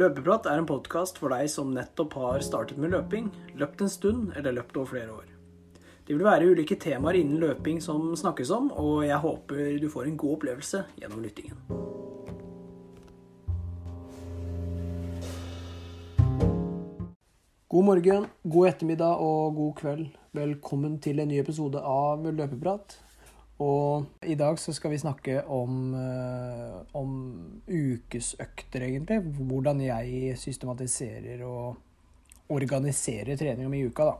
Løpeprat er en podkast for deg som nettopp har startet med løping, løpt en stund eller løpt over flere år. Det vil være ulike temaer innen løping som snakkes om, og jeg håper du får en god opplevelse gjennom lyttingen. God morgen, god ettermiddag og god kveld. Velkommen til en ny episode av Løpeprat. Og i dag så skal vi snakke om, eh, om ukesøkter, egentlig. Hvordan jeg systematiserer og organiserer treninga mi i uka, da.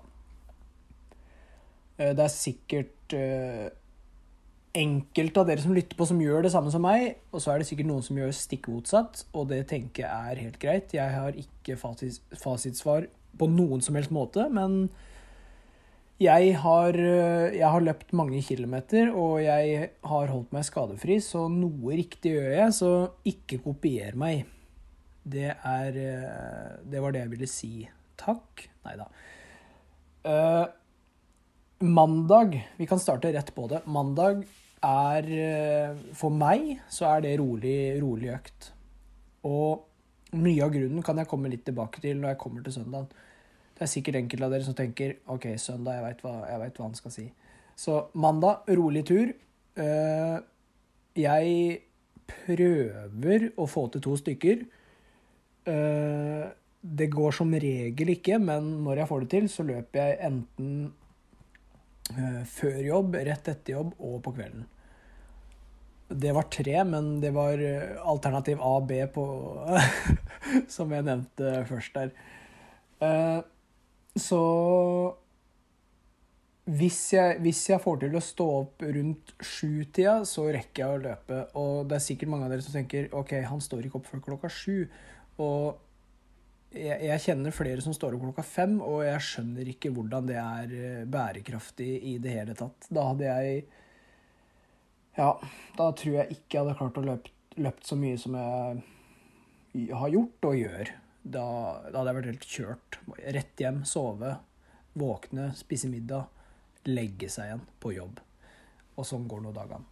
Eh, det er sikkert eh, enkelte av dere som lytter på, som gjør det samme som meg. Og så er det sikkert noen som gjør stikk motsatt, og det tenker jeg er helt greit. Jeg har ikke fasit, fasitsvar på noen som helst måte, men jeg har, eh, jeg har, løpt mange kilometer, og jeg har holdt meg skadefri, så noe riktig gjør jeg, så ikke kopier meg. Det er eh, Det var det jeg ville si. Takk. Nei da. Uh, mandag Vi kan starte rett på det. Mandag er For meg så er det rolig, rolig økt. Og mye av grunnen kan jeg komme litt tilbake til når jeg kommer til søndagen. Det er sikkert enkelte av dere som tenker OK, søndag, jeg veit hva, hva, han skal si. Så mandag, rolig tur. Eh, jeg prøver å få til to stykker. Eh, det går som regel ikke, men når jeg får det til, så løper jeg enten eh, før jobb, rett etter jobb og på kvelden. Det var tre, men det var alternativ A og B på Som jeg nevnte først der. Så hvis jeg, hvis jeg, får til å stå opp rundt sjutida, så rekker jeg å løpe. Og det er sikkert mange av dere som tenker ok, han står ikke opp før klokka sju. Og jeg, jeg, kjenner flere som står opp klokka fem, og jeg skjønner ikke hvordan det er eh, bærekraftig i det hele tatt. Da hadde jeg Ja, da tror jeg ikke jeg hadde klart å løpe løpt så mye som jeg har gjort og gjør. Da, da, hadde jeg vært helt kjørt. Rett hjem, sove, våkne, spise middag, legge seg igjen på jobb. Og sånn går nå dagene.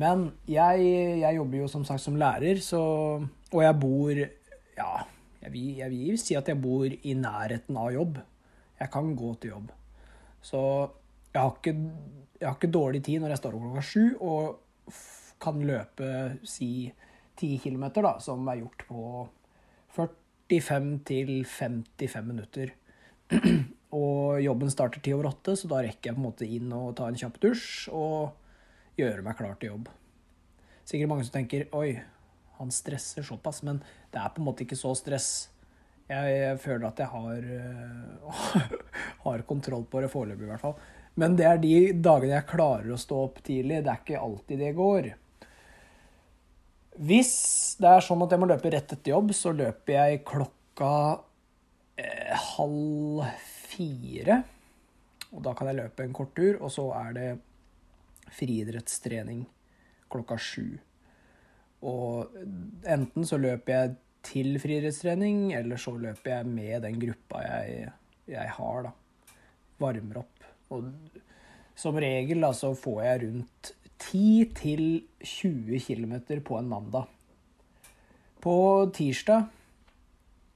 Men jeg, jeg, jobber jo som sagt som lærer, så, og jeg bor Ja, jeg vil, jeg vil si at jeg bor i nærheten av jobb. Jeg kan gå til jobb. Så jeg har ikke, jeg har ikke dårlig tid når jeg står opp klokka sju og kan løpe si ti kilometer, da, som er gjort på 40 45 til 55 minutter. og jobben starter ti over åtte, så da rekker jeg på en måte inn og ta en kjapp dusj og gjøre meg klar til jobb. Sikkert mange som tenker oi, han stresser såpass, men det er på en måte ikke så stress. Jeg, jeg føler at jeg har, uh, har kontroll på det foreløpig, i hvert fall. Men det er de dagene jeg klarer å stå opp tidlig. Det er ikke alltid det går. Hvis det er sånn at jeg må løpe rett etter jobb, så løper jeg klokka eh, halv fire. Og da kan jeg løpe en kort tur, og så er det friidrettstrening klokka sju. Og enten så løper jeg til friidrettstrening, eller så løper jeg med den gruppa jeg, jeg har, da. Varmer opp. Og som regel da, så får jeg rundt 10 20 km på en mandag. På tirsdag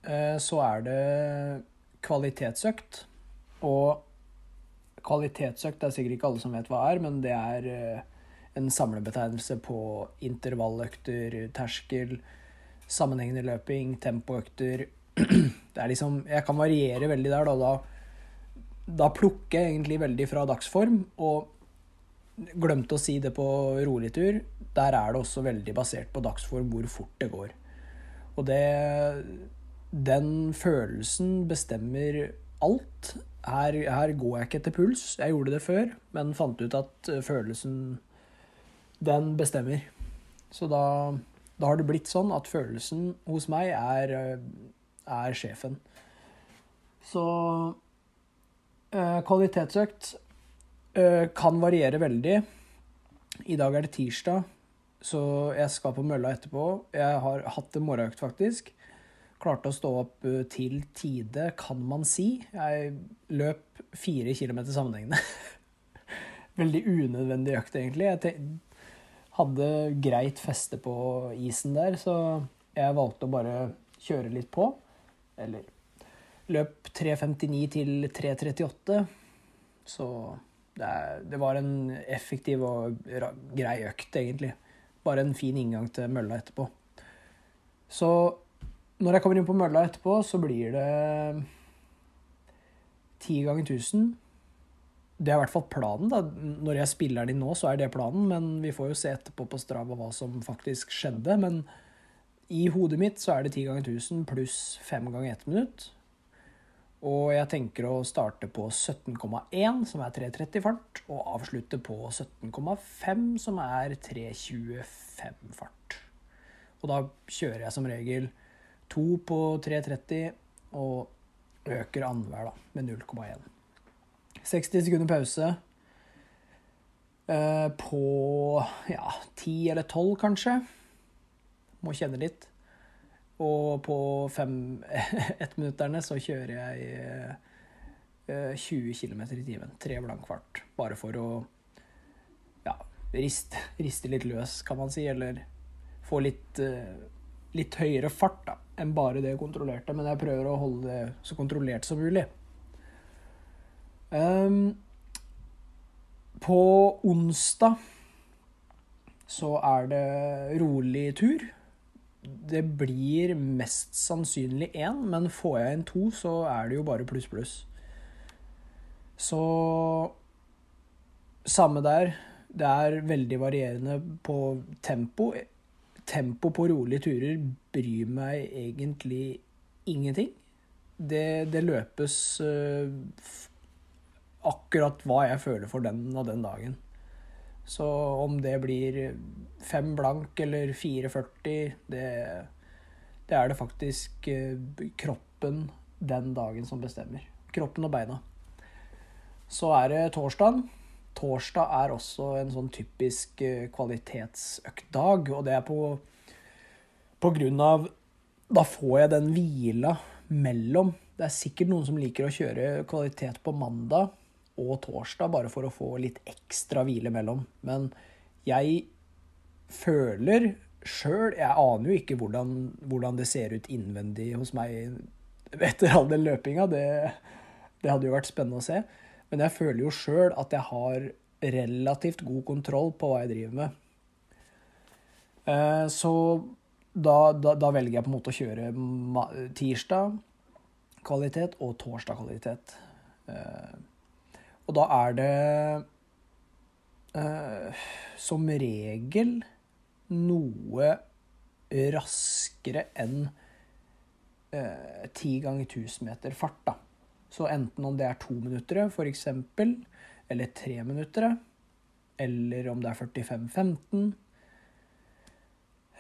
eh, så er det kvalitetsøkt. Og kvalitetsøkt er sikkert ikke alle som vet hva er, men det er eh, en samlebetegnelse på intervalløkter, terskel, sammenhengende løping, tempoøkter. Det er liksom Jeg kan variere veldig der, da. Da, da plukker jeg egentlig veldig fra dagsform. Og Glemte å si det på rolig tur. Der er det også veldig basert på dagsform hvor fort det går. Og det Den følelsen bestemmer alt. Her, her, går jeg ikke etter puls. Jeg gjorde det før, men fant ut at eh, følelsen Den bestemmer. Så da, da har det blitt sånn at følelsen hos meg er, eh, er sjefen. Så eh, kvalitetsøkt kan variere veldig. I dag er det tirsdag, så jeg skal på mølla etterpå. Jeg har hatt en morgenøkt, faktisk. Klarte å stå opp eh, til tide, kan man si. Jeg løp fire kilometer sammenhengende. Veldig unødvendig økt, egentlig. Jeg hadde greit feste på isen der, så jeg valgte å bare kjøre litt på. Eller løp 3.59 til 3.38. Så det, det, var en effektiv og grei økt, egentlig. Bare en fin inngang til mølla etterpå. Så når jeg kommer inn på mølla etterpå, så blir det ti ganger 1000. Det er i hvert fall planen. da. Når jeg spiller den inn nå, så er det planen, men vi får jo se etterpå på Strava hva som faktisk skjedde. Men i hodet mitt så er det ti ganger 1000 pluss fem ganger ett minutt. Og jeg tenker å starte på 17,1, som er 3.30 fart, og avslutte på 17,5, som er 3.25 fart. Og da kjører jeg som regel to på 3.30 og øker annenhver med 0,1. 60 sekunder pause eh, på ja, 10 eller 12, kanskje. Må kjenne litt. Og på ettminutterne så kjører jeg eh, 20 km i timen. Tre blank fart. Bare for å ja, riste, riste, litt løs, kan man si. Eller få litt, eh, litt høyere fart da, enn bare det kontrollerte. Men jeg prøver å holde det så kontrollert som mulig. Um, på onsdag så er det rolig tur det blir mest sannsynlig én, men får jeg inn to, så er det jo bare pluss, pluss. Så Samme der. Det er veldig varierende på tempo. Tempo på rolige turer bryr meg egentlig ingenting. Det, det løpes uh, akkurat hva jeg føler for den og den dagen. Så om det blir fem blank eller 4,40, det, det er det faktisk eh, kroppen den dagen som bestemmer. Kroppen og beina. Så er det torsdagen. Torsdag er også en sånn typisk eh, kvalitetsøktdag, og det er på, på grunn av Da får jeg den hvila mellom. Det er sikkert noen som liker å kjøre kvalitet på mandag og torsdag, bare for å få litt ekstra hvile mellom. Men jeg føler sjøl Jeg aner jo ikke hvordan, hvordan, det ser ut innvendig hos meg etter all den løpinga. Det, det, hadde jo vært spennende å se. Men jeg føler jo sjøl at jeg har relativt god kontroll på hva jeg driver med. Eh, så da, da, da velger jeg på en måte å kjøre tirsdag kvalitet og torsdag kvalitet. Og da er det eh, som regel noe raskere enn eh, ti eh, ganger 1000 meter fart. da. Så enten om det er to minutter, for eksempel, eller tre minutter, eller om det er 45-15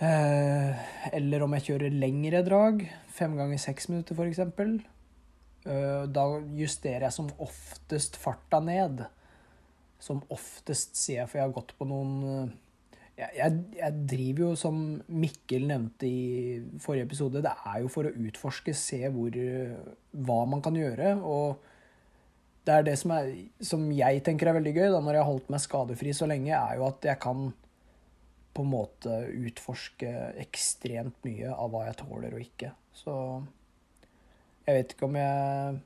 eh, Eller om jeg kjører lengre drag, fem ganger seks minutter, for Eh, da justerer jeg som oftest farta ned. Som oftest, sier jeg, for jeg har gått på noen eh, jeg, jeg, driver jo, som Mikkel nevnte i forrige episode, det er jo for å utforske, se hvor, hva man kan gjøre. Og det er det som, er, som jeg tenker er veldig gøy, da, når jeg har holdt meg skadefri så lenge, er jo at jeg kan på en måte utforske ekstremt mye av hva jeg tåler og ikke. Så jeg vet ikke om jeg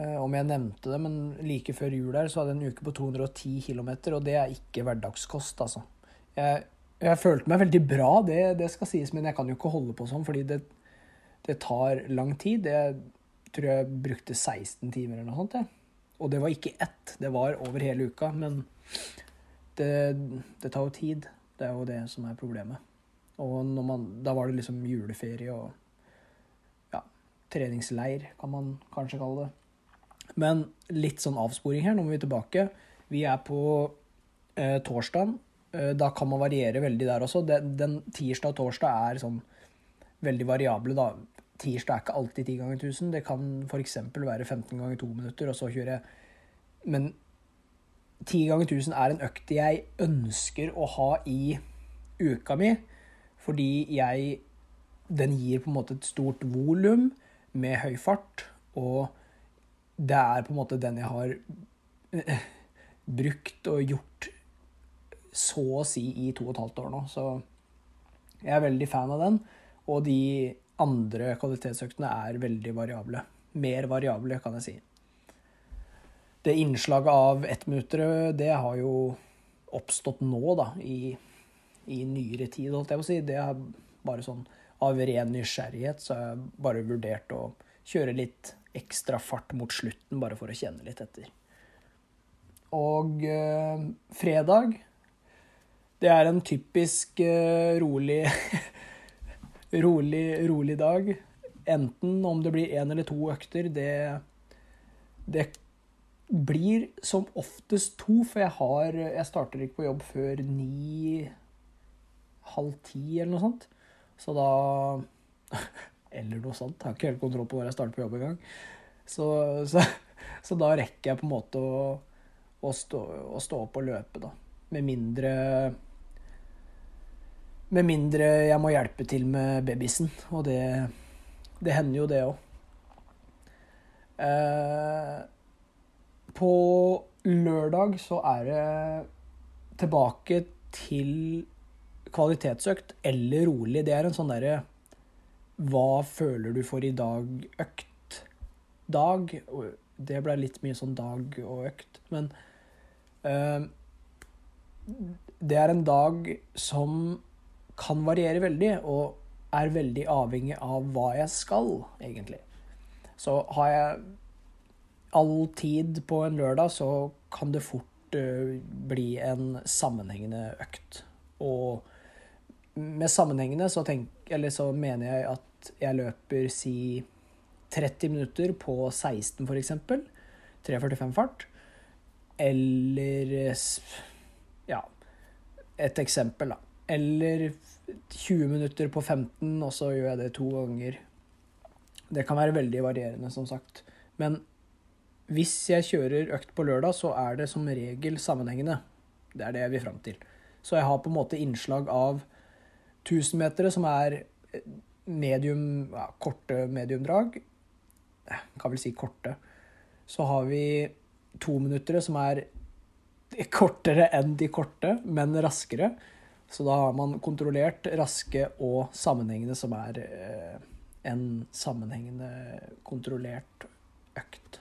eh, om jeg nevnte det, men like før jul der så hadde jeg en uke på 210 km, og det er ikke hverdagskost, altså. Jeg, jeg følte meg veldig bra, det, det, skal sies, men jeg kan jo ikke holde på sånn, fordi det, det tar lang tid. Jeg tror jeg brukte 16 timer eller noe sånt, jeg. Og det var ikke ett, det var over hele uka. Men det, det tar jo tid. Det er jo det som er problemet. Og man, da var det liksom juleferie og treningsleir, kan man kanskje kalle det. Men litt sånn avsporing her, nå må vi tilbake. Vi er på eh, torsdagen. Eh, da kan man variere veldig der også. Den, den tirsdag og torsdag er sånn veldig variable, da. Tirsdag er ikke alltid 10 ganger 1000. Det kan f.eks. være 15 ganger 2 minutter, og så kjører jeg Men 10 ganger 1000 er en økt jeg ønsker å ha i uka mi, fordi jeg Den gir på en måte et stort volum med høy fart, og det er på en måte den jeg har eh, brukt og gjort så å si i to og et halvt år nå. Så jeg er veldig fan av den. Og de andre kvalitetsøktene er veldig variable. Mer variable, kan jeg si. Det innslaget av ettminuttere, det har jo oppstått nå, da, i, i nyere tid, holdt jeg på å si. Det er bare sånn av ren nysgjerrighet, så har jeg bare vurdert å kjøre litt ekstra fart mot slutten, bare for å kjenne litt etter. Og eh, fredag Det er en typisk eh, rolig, rolig rolig dag. Enten om det blir én eller to økter, det, det blir som oftest to, for jeg har Jeg starter ikke på jobb før ni halv ti eller noe sånt. Så da Eller noe sånt. Jeg har ikke helt kontroll på når jeg starter på jobb engang. Så, så, så da rekker jeg på en måte å, å, stå, å stå, opp og løpe, da. Med mindre Med mindre jeg må hjelpe til med babysen. Og det, det hender jo, det òg. Eh, på lørdag så er det tilbake til kvalitetsøkt eller rolig. Det er en sånn derre Hva føler du for i dag-økt? Dag. Det ble litt mye sånn dag og økt. Men uh, det er en dag som kan variere veldig, og er veldig avhengig av hva jeg skal, egentlig. Så har jeg all tid på en lørdag, så kan det fort uh, bli en sammenhengende økt. Og med sammenhengende så, tenk, så, mener jeg at jeg løper si 30 minutter på 16 f.eks. 3.45 fart. Eller ja, et eksempel, da. Eller 20 minutter på 15, og så gjør jeg det to ganger. Det kan være veldig varierende, som sagt. Men hvis jeg kjører økt på lørdag, så er det som regel sammenhengende. Det er det jeg vil fram til. Så jeg har på en måte innslag av 1000-metere, som er medium, ja, korte mediumdrag. Kan vel si korte. Så har vi tominuttere, som er kortere enn de korte, men raskere. Så da har man kontrollert, raske og sammenhengende, som er eh, en sammenhengende, kontrollert økt.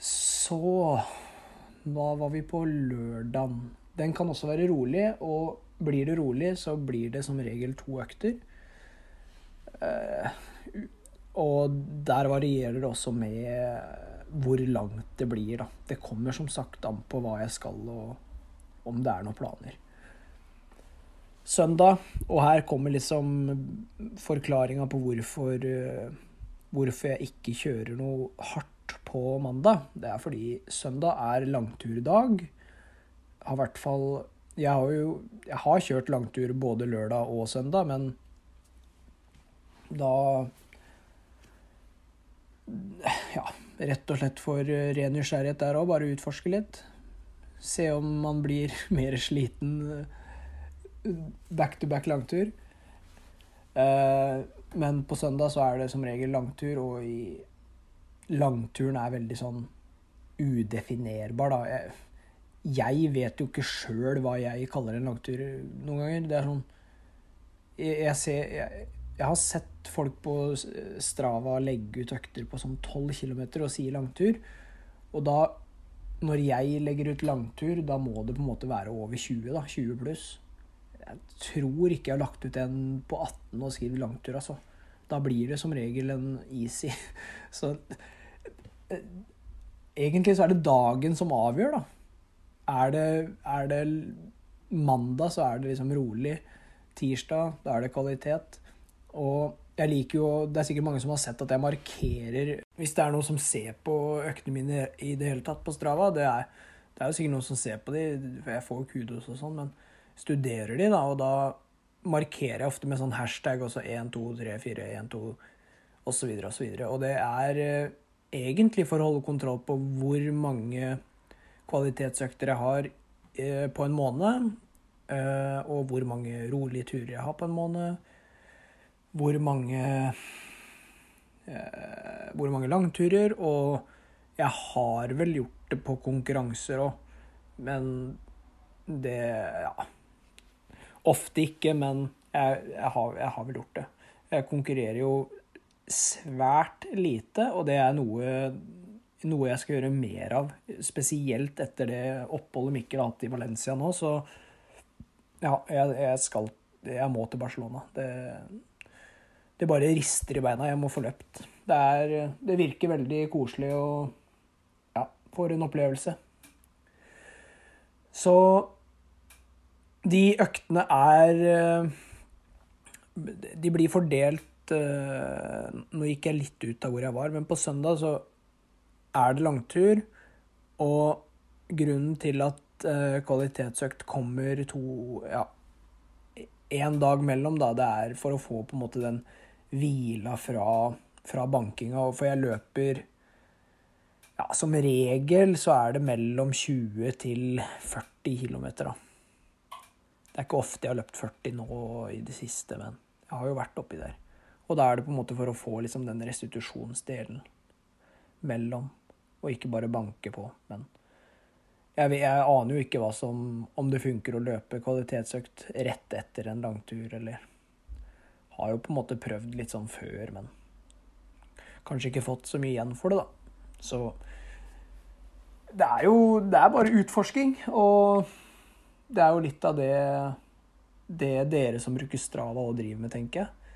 Så Hva var vi på lørdagen? Den kan også være rolig, og blir det rolig, så blir det som regel to økter. Uh, og der varierer det også med hvor langt det blir, da. Det kommer som sagt an på hva jeg skal, og om det er noen planer. Søndag, og her kommer liksom forklaringa på hvorfor, uh, hvorfor jeg ikke kjører noe hardt på mandag. Det er fordi søndag er langturdag. Har i hvert fall jeg har jo jeg har kjørt langtur både lørdag og søndag, men da Ja, rett og slett for ren nysgjerrighet der òg. Bare utforske litt. Se om man blir mer sliten back to back langtur. Eh, men på søndag så er det som regel langtur, og i langturen er veldig sånn udefinerbar, da. Jeg, jeg vet jo ikke sjøl hva jeg kaller en langtur noen ganger. Det er sånn Jeg, jeg ser jeg, jeg, har sett folk på Strava legge ut økter på sånn 12 km og si langtur. Og da, når jeg legger ut langtur, da må det på en måte være over 20, da. 20 pluss. Jeg tror ikke jeg har lagt ut en på 18 og skriver langtur, altså. Da blir det som regel en easy. Så eh, egentlig så er det dagen som avgjør, da. Er det, er det mandag, så er det liksom rolig. Tirsdag, da er det kvalitet. Og jeg liker jo Det er sikkert mange som har sett at jeg markerer Hvis det er noen som ser på øktene mine i det hele tatt på Strava Det er, det er jo sikkert noen som ser på de, for jeg får jo kudos og sånn, men studerer de, da, og da markerer jeg ofte med sånn hashtag også 1, 2, 3, 4, 1, 2 osv. osv. Og det er eh, egentlig for å holde kontroll på hvor mange kvalitetsøkter jeg har eh, på en måned, eh, og hvor mange rolige turer jeg har på en måned. Hvor mange eh, Hvor mange langturer. Og jeg har vel gjort det på konkurranser òg, men det Ja. Ofte ikke, men Jeg, jeg, har, jeg har vel gjort det. Jeg konkurrerer jo svært lite, og det er noe, noe jeg skal gjøre mer av. Spesielt etter det oppholdet Mikkel har hatt i Valencia nå, så ja, jeg, jeg skal Jeg må til Barcelona. Det, det bare rister i beina. Jeg må få løpt. Det, er, det virker veldig koselig og ja, for en opplevelse. Så de øktene er eh, De blir fordelt eh, Nå gikk jeg litt ut av hvor jeg var, men på søndag så er det langtur. Og grunnen til at eh, kvalitetsøkt kommer to Ja, én dag mellom, da, det er for å få på en måte den hvila fra, fra bankinga. For jeg løper ja, som regel så er det mellom 20 til 40 km, da. Det er ikke ofte jeg har løpt 40 nå i det siste, men jeg har jo vært oppi der. Og da er det på en måte for å få liksom den restitusjonsdelen mellom, og ikke bare banke på. Men jeg, jeg aner jo ikke hva som, om det funker å løpe kvalitetsøkt rett etter en langtur, eller Har jo på en måte prøvd litt sånn før, men kanskje ikke fått så mye igjen for det, da. Så det er jo Det er bare utforsking, og det er jo litt av det, det dere som bruker Strava og driver med, tenker jeg.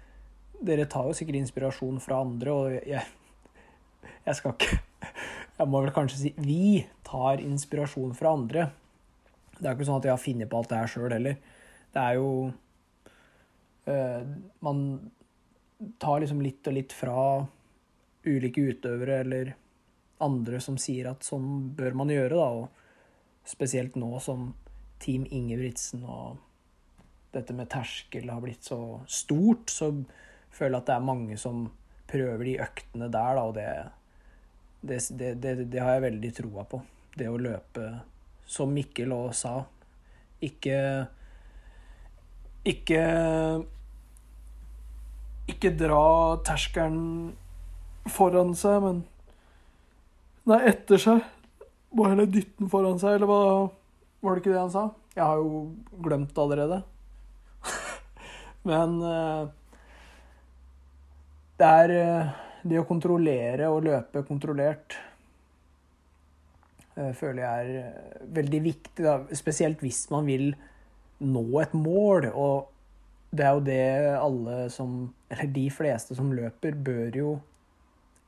Dere tar jo sikkert inspirasjon fra andre, og jeg, jeg skal ikke Jeg må vel kanskje si vi tar inspirasjon fra andre. Det er ikke sånn at jeg har funnet på alt det her sjøl heller. Det er jo øh, Man tar liksom litt og litt fra ulike utøvere eller andre som sier at sånn bør man gjøre, da. Og spesielt nå som Team Ingebrigtsen og dette med terskel har blitt så stort, så føler jeg at det er mange som prøver de øktene der, da, og det, det, det, det har jeg veldig troa på. Det å løpe, som Mikkel òg sa, ikke Ikke Ikke dra terskelen foran seg, men Nei, etter seg. Må heller dytte den foran seg, eller hva Var det ikke det han sa? Jeg har jo glemt det allerede. Men uh, det er uh, det å kontrollere og løpe kontrollert uh, føler jeg er veldig viktig, da. spesielt hvis man vil nå et mål. Og det er jo det alle som Eller de fleste som løper, bør jo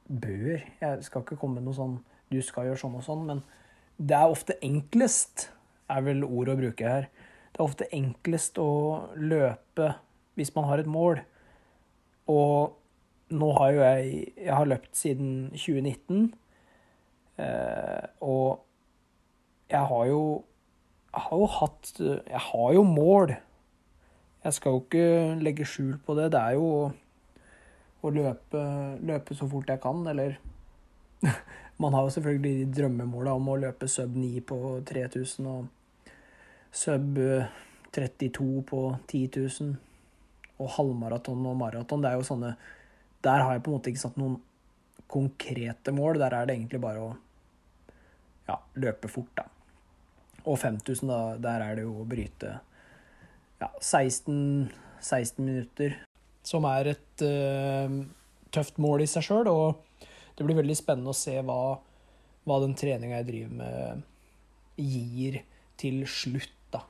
Bør Jeg skal ikke komme med noe sånn du skal gjøre sånn og sånn, men det er ofte enklest, er vel ordet å bruke her. Det er ofte enklest å løpe hvis man har et mål. Og nå har jo jeg Jeg har løpt siden 2019. Eh, og jeg har jo Jeg har jo hatt Jeg har jo mål. Jeg skal jo ikke legge skjul på det. Det er jo å, løpe, løpe så fort jeg kan, eller Man har jo selvfølgelig de drømmemåla om å løpe sub 9 på 3000 og sub 32 eh, på 10 000. Og halvmaraton og maraton. Det er jo sånne Der har jeg på en måte ikke satt noen konkrete mål. Der er det egentlig bare å ja, løpe fort, da. Og 5000, da, der er det jo å bryte ja, 16, 16 minutter. Som er et uh, tøft mål i seg sjøl. Og det blir veldig spennende å se hva, hva den treninga jeg driver med, gir til slutt. da.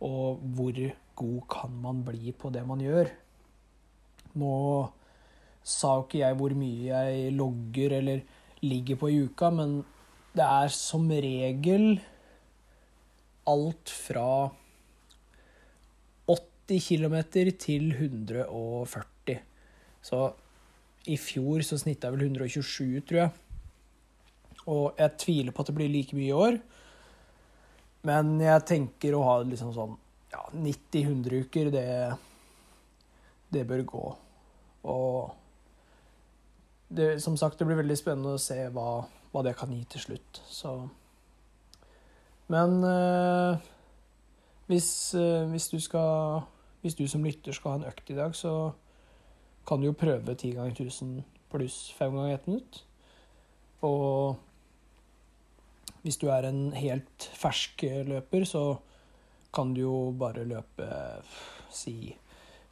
Og hvor god kan man bli på det man gjør. Nå sa jo ikke jeg hvor mye jeg logger eller ligger på i uka, men det er som regel alt fra 80 km til 140. Så i fjor så snitta jeg vel 127, tror jeg. Og jeg tviler på at det blir like mye i år. Men jeg tenker å ha liksom sånn ja, 90-100 uker, det, det bør gå. Og det, som sagt, det blir veldig spennende å se hva, hva det kan gi til slutt. Så Men eh, hvis, eh, hvis, du skal Hvis du som lytter skal ha en økt i dag, så kan du jo prøve 10 ganger 1000 pluss 5 ganger 1 minutt. Og hvis du er en helt fersk løper, så kan du jo bare løpe si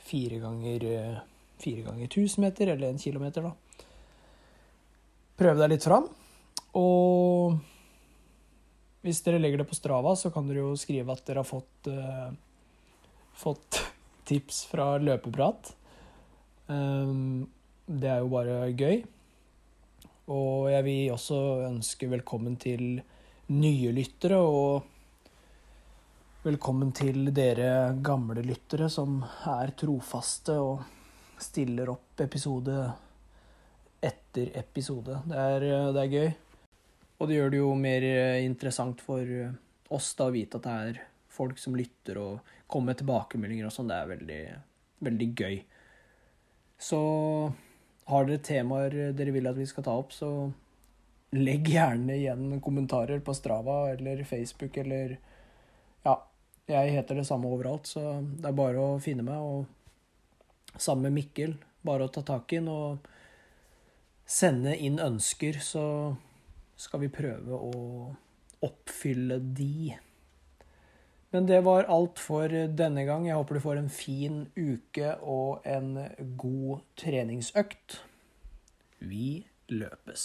fire ganger fire ganger 1000 meter, eller en kilometer, da. Prøve deg litt fram. Og hvis dere legger det på Strava, så kan dere jo skrive at dere har fått, uh, fått tips fra løpeprat. Um, det er jo bare gøy. Og jeg vil også ønske velkommen til nye lyttere, og velkommen til dere gamle lyttere som er trofaste og stiller opp episode etter episode. Det er, det er gøy. Og det gjør det jo mer interessant for oss da å vite at det er folk som lytter og kommer med tilbakemeldinger og sånn. Det er veldig, veldig gøy. Så har dere temaer dere vil at vi skal ta opp, så legg gjerne igjen kommentarer på Strava eller Facebook eller Ja, jeg heter det samme overalt, så det er bare å finne meg. Og sammen med Mikkel, bare å ta tak i den og sende inn ønsker, så skal vi prøve å oppfylle de. Men det var alt for denne gang. Jeg håper du får en fin uke og en god treningsøkt. Vi løpes.